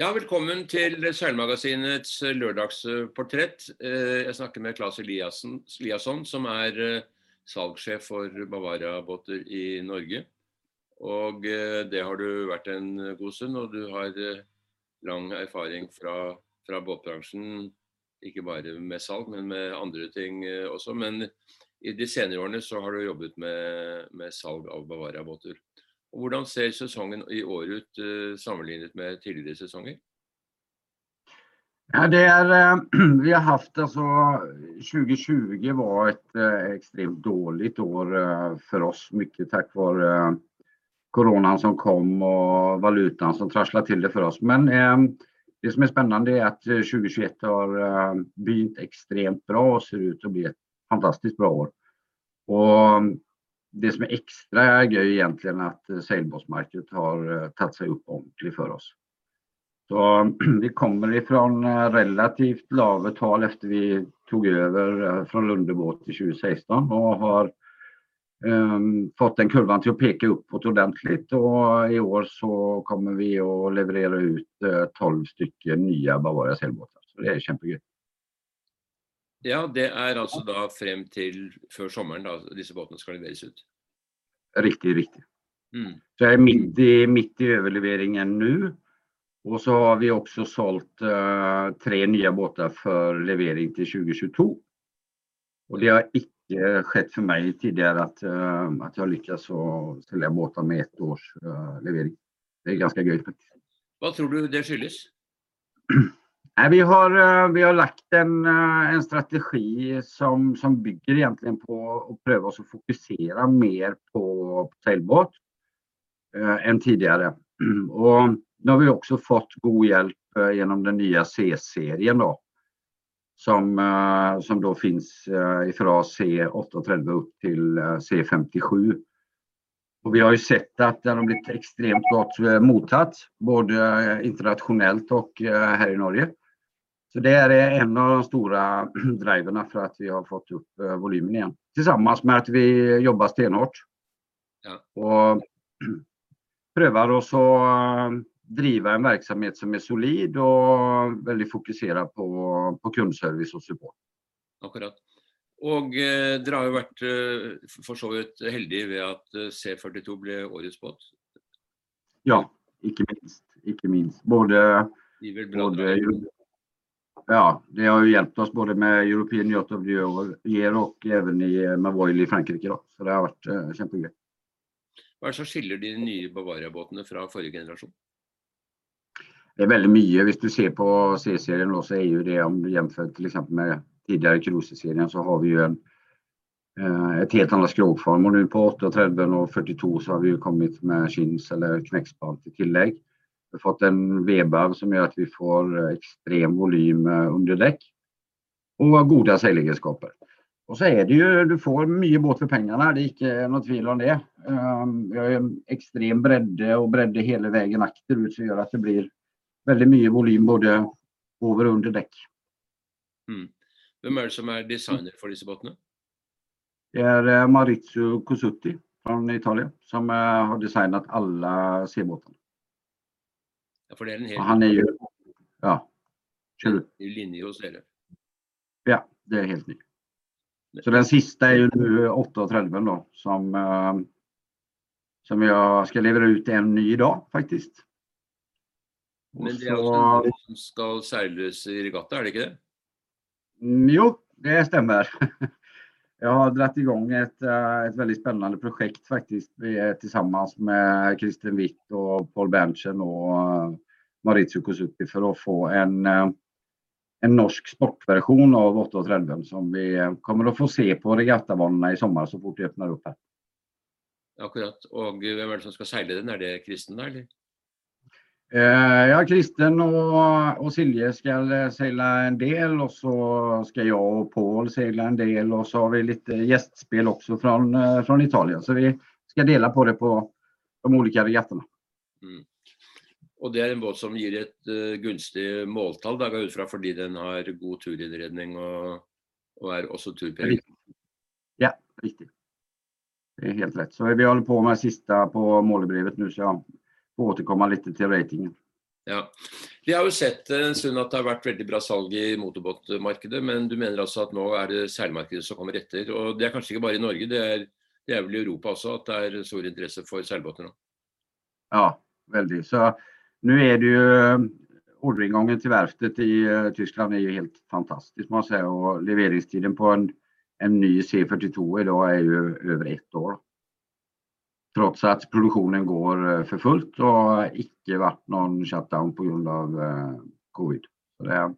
Ja, velkommen til Seilmagasinets eh, lørdagsportrett. Eh, jeg snakker med Claes Eliasson, som er eh, salgssjef for Bavaria-båter i Norge. Og det har du vært en god stund, og du har lang erfaring fra, fra båtbransjen. Ikke bare med salg, men med andre ting også. Men i de senere årene så har du jobbet med, med salg av Bavaria-båter. Hvordan ser säsongen i år ut eh, sammenlignet med tidigare säsonger? Ja, det är, eh, vi har haft alltså 2020 var ett extremt eh, dåligt år eh, för oss, mycket tack vare coronan som kom och valutan som trasslade till det för oss. Men det som är spännande är att 2021 har begynt extremt bra och ser ut att bli ett fantastiskt bra år. Och det som är extra göj egentligen att eh, sailbåtsmarknaden har eh, tagit sig upp ordentligt för oss. Så vi kommer ifrån eh, relativt låga tal efter vi tog över från Lundebåt i 2016 och har ehm, fått den kurvan till att peka uppåt ordentligt och i år så kommer vi att leverera ut 12 stycken nya Bavaria sailbåtar. Så det är kämpegött. Ja, det är alltså då fram till för sommaren då dessa båtarna ska levereras ut? Riktigt, riktigt. Mm. Så jag är mitt i, mitt i överleveringen nu. Och så har vi också sålt uh, tre nya båtar för levering till 2022. Och det har inte skett för mig tidigare att, uh, att jag lyckas sälja båtar med ett års uh, levering. Det är ganska gött faktiskt. Vad tror du det skyldes? Nej, vi, har, eh, vi har lagt en, eh, en strategi som, som bygger egentligen på att pröva oss att fokusera mer på, på sailbåt eh, än tidigare. Och nu har vi också fått god hjälp eh, genom den nya C-serien då. Som, eh, som då finns eh, ifrån C830 upp till eh, C57. Och vi har ju sett att den har blivit extremt gott eh, mottatt, både internationellt och här i Norge. Så det är en av de stora driverna för att vi har fått upp volymen igen. Tillsammans med att vi jobbar stenhårt. Ja. Och prövar oss att driva en verksamhet som är solid och väldigt fokuserad på, på kundservice och support. Akkurat. Och eh, dere har ju varit eh, för så vidt heldige ved at eh, C42 blev årets båt. Ja, icke minst. Icke minst. Både, både Ja, det har ju hjälpt oss både med European Yacht of the Year och även i, med Voil i Frankrike. Då. Så det har varit eh, kämpegrej. Vad är det som skiljer de nya Bavaria-båtarna från förra generation? Det är väldigt mycket. Om du ser på C-serien så är ju det om du jämför till exempel med tidigare cruiserserien så har vi ju en eh, ett helt annat skrogform och nu på 830 och 42 så har vi ju kommit med chins eller knäckspan till tillägg. Vi har fått en vebav som gör att vi får extrem volym under däck. Och goda seilegenskaper. Och så är det ju, du får mycket båt för pengarna, det är inte något tvivel om det. Vi har en extrem bredde och bredde hela vägen akterut så gör att det blir väldigt mycket volym både över och under däck. Mm. Vem är det som är designer för dessa båtarna? Det är Maurizio Cosutti från Italien som har designat alla C-båtarna. Ja, för det är en hel... Han är ju, ja. Kör du? linje hos er? Ja, det är helt ny. Så den sista är ju nu 8.30 då som, som jag ska leverera ut en ny idag faktiskt. Men det är också en som ska seglas i regatta, är det inte det? Mm, jo, det stämmer. Jag har dragit igång ett, eh, ett väldigt spännande projekt faktiskt tillsammans med Kristen Witt och Paul Berntsen och eh, Maurizio Kosupi för att få en, eh, en norsk sportversion av 830 som vi kommer att få se på regattabanorna i sommar så fort det öppnar upp här. Akkurat. Och vem är det som ska segla den? Är det Kristen eller? Eh, ja, Kristen och, och Silje ska segla en del och så ska jag och Paul segla en del och så har vi lite gästspel också från, från Italien. Så vi ska dela på det på de olika regattorna. Mm. Och det är en båt som ger ett uh, gunstigt måltal där utifrån för den har god turinredning och, och är också turpräglad. Ja, riktigt. Det är helt rätt. Så vi håller på med sista på målbrevet nu så jag återkomma lite till ratingen. Ja. Vi har jo sett en stund at det har vært veldig bra salg i motorbåtmarkedet, men du mener altså at nå er det seilmarkedet som kommer etter. Og det er kanskje ikke bare i Norge, det er, det er vel i Europa også at det er stor interesse for seilbåter nå? Ja, veldig. Så nu är det ju orderingången till verftet i Tyskland är ju helt fantastisk må jag säga och leveringstiden på en, en ny C42 idag är ju över ett år. Trots att produktionen går för fullt och icke varit någon shutdown på grund av covid. Så det,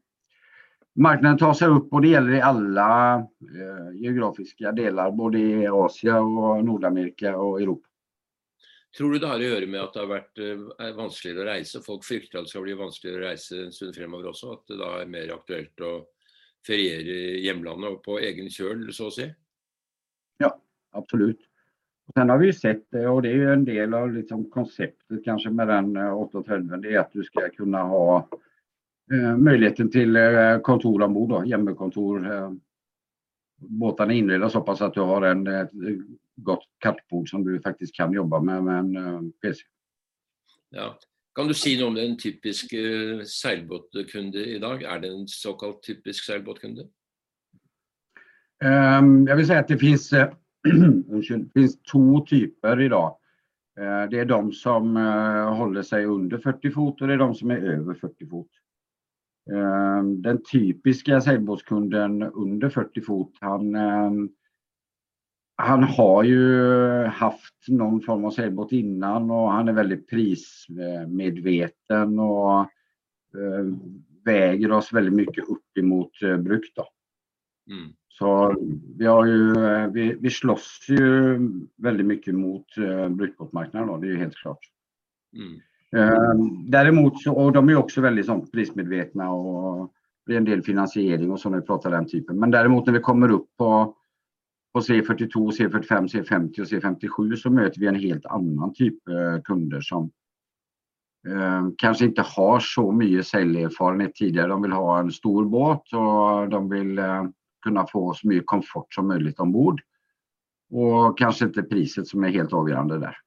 marknaden tar sig upp och det gäller i alla eh, geografiska delar, både i Asien och Nordamerika och Europa. Tror du det har å gjøre med at det har vært eh, vanskeligere å reise? Folk frykter at det skal bli vanskeligere å reise en stund fremover også? At det da er mer aktuelt å feriere i hjemlandet og på egen kjøl, så å si? Ja, absolut. Sen har vi sett det och det är ju en del av liksom konceptet kanske med den 830, det är att du ska kunna ha eh, möjligheten till eh, kontor ombord, då, hemmakontor. Eh, båtarna är inredda så pass att du har en, ett gott kattbord som du faktiskt kan jobba med med en PC. Ja. Kan du si noe om en typisk uh, seilbåtkunde i dag? Er det en såkalt typisk seilbåtkunde? Um, jag vill säga att det finns, det finns två typer idag. Eh, det är de som eh, håller sig under 40 fot och det är de som är över 40 fot. Eh, den typiska seilbåtskunden under 40 fot, han, han har ju haft någon form av seilbåt innan och han är väldigt prismedveten och väger oss väldigt mycket upp emot bruk. Då. Mm. Så vi, har ju, vi, vi slåss ju väldigt mycket mot eh, brukbåtmarknaden, det är ju helt klart. Mm. Ehm, däremot så, och de är också väldigt sånt prismedvetna och det är en del finansiering och så när vi pratar den typen. Men däremot när vi kommer upp på, på C42, C45, C50 och C57 så möter vi en helt annan typ eh, kunder som eh, kanske inte har så mycket säljerfarenhet tidigare. De vill ha en stor båt och de vill eh, kunna få så mycket komfort som möjligt ombord. Och kanske inte priset som är helt avgörande där.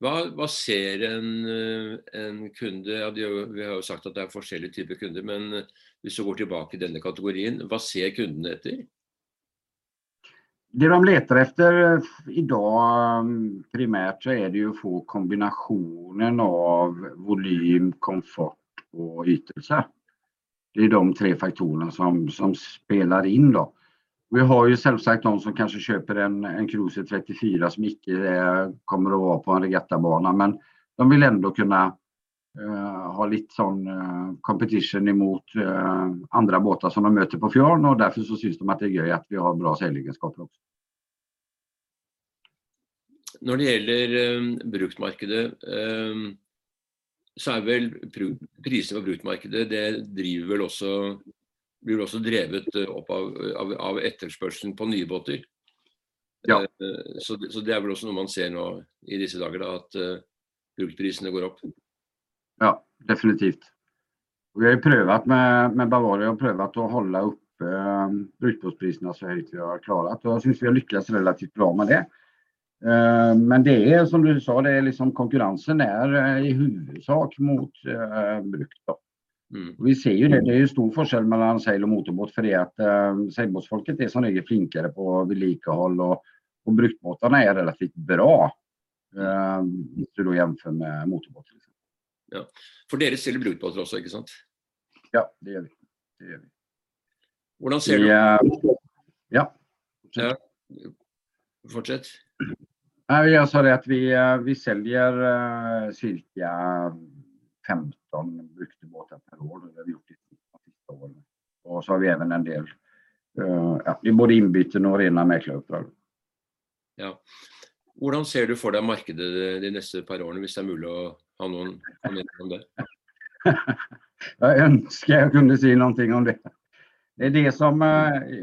Hva, hva ser en, eh, en, kunde ja, Vi har jo sagt at det er forskjellige typer kunder, men eh, hvis du går tilbake i denne kategorien, hva ser kundene etter? Det de letar efter eh, idag primärt så är det ju att få kombinationen av volym, komfort och ytelse. Det är de tre faktorerna som, som spelar in då. Vi har ju självsagt de som kanske köper en, en Cruiser 34 som icke är, kommer att vara på en regattabana men de vill ändå kunna uh, ha lite sån uh, competition emot uh, andra båtar som de möter på fjorden och därför så syns de att det är göj att vi har bra säljegenskaper också. När det gäller um, bruktmarkedet, um, så er vel prisene på bruktmarkedet det driver vel også blir også drevet eh, opp av, av, av etterspørselen på nye båter. Ja. Eh, så, så, det er vel også noe man ser nå i disse dager, da, at uh, bruktprisene går opp. Ja, definitivt. Vi har ju prövat med, med Bavaria prövat att hålla uppe uh, brukbåtspriserna så högt vi har klarat och jag syns vi har lyckats relativt bra med det. Uh, men det är som du sa, det är liksom konkurrensen är uh, i huvudsak mot uh, bruk. Då. Mm. Vi ser ju det, det är ju stor skillnad mellan sail och motorbåt för det att eh, sailbåtsfolket är som regel flinkare på vedlikahåll och, och bruktbåtarna är relativt bra. Eh, om du då jämför med motorbåt. Liksom. Ja. För dere stiller brukbåtar också, inte sant? Ja, det gör vi. Det gör vi. Hur ser du? Uh, ja. ja. Fortsätt. Jag sa det att vi, eh, vi säljer uh, cirka 15 bruktbåtar per år. Det har vi gjort de sista åren. Och så har vi även en del, uh, ja, det är både inbyten och rena mäklaruppdrag. Ja. Hur ser du för dig marknaden de nästa par åren, om det är möjligt att ha någon kommentar om det? jag önskar jag kunde säga någonting om det. Det är det som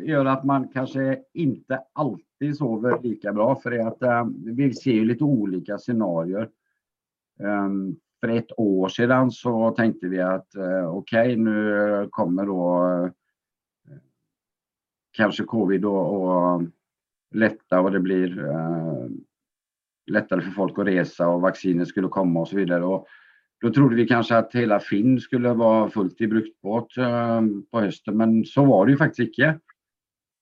gör att man kanske inte alltid sover lika bra för det att eh, vi ser ju lite olika scenarier. Um, för ett år sedan så tänkte vi att eh, okej, okay, nu kommer då eh, kanske covid och, och lätta och det blir eh, lättare för folk att resa och vaccinet skulle komma och så vidare. Och då trodde vi kanske att hela Finn skulle vara fullt i bruktbåt eh, på hösten, men så var det ju faktiskt icke.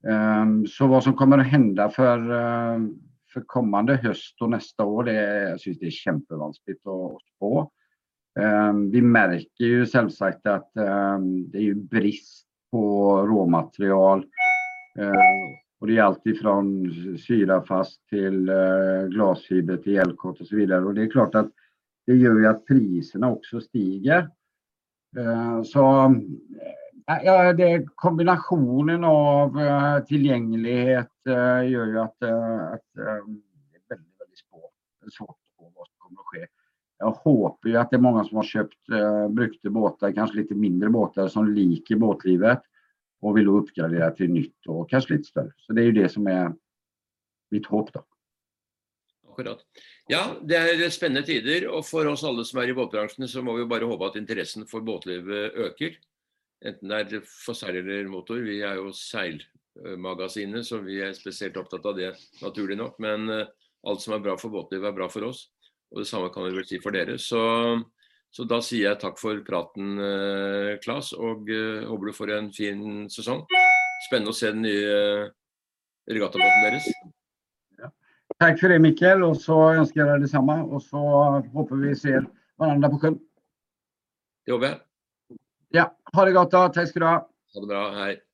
Ehm, så vad som kommer att hända för, ehm, för kommande höst och nästa år, det är, jag syns det är kämpevanskligt att spå. Ehm, vi märker ju självsagt att det är ju brist på råmaterial. Och det är alltifrån syrafast till eh, glasfiber till elkott och så vidare. Och det är klart att det gör ju att priserna också stiger. Så Ja, det, kombinationen av uh, tillgänglighet uh, gör ju att, uh, att det är väldigt, väldigt svårt, svårt att få vad som kommer att ske. Jag hoppas ju att det är många som har köpt uh, brukte båtar, kanske lite mindre båtar som liker båtlivet och vill då uppgradera till nytt och kanske lite större. Så det är ju det som är mitt hopp då. Ja, det är spännande tider och för oss alla som är i båtbranschen så må vi bara hoppas att intressen för båtlivet ökar. Enten det er for seil eller motor. Vi er jo seilmagasinet, så vi er spesielt opptatt av det, naturlig nok. Men eh, alt som er bra for båtlivet, er bra for oss. Og det samme kan vi vel si for dere. Så, så da sier jeg takk for praten, eh, Klas, og uh, håper du får en fin sesong. Spennende å se den nye regattabåten deres. Ja. Tack för det Mikael och så önskar jag dig detsamma och så hoppas vi ser varandra på sjön. Det hoppas jag. Ja, ha det gott då. Tack ska du ha. Ha det bra. Hej.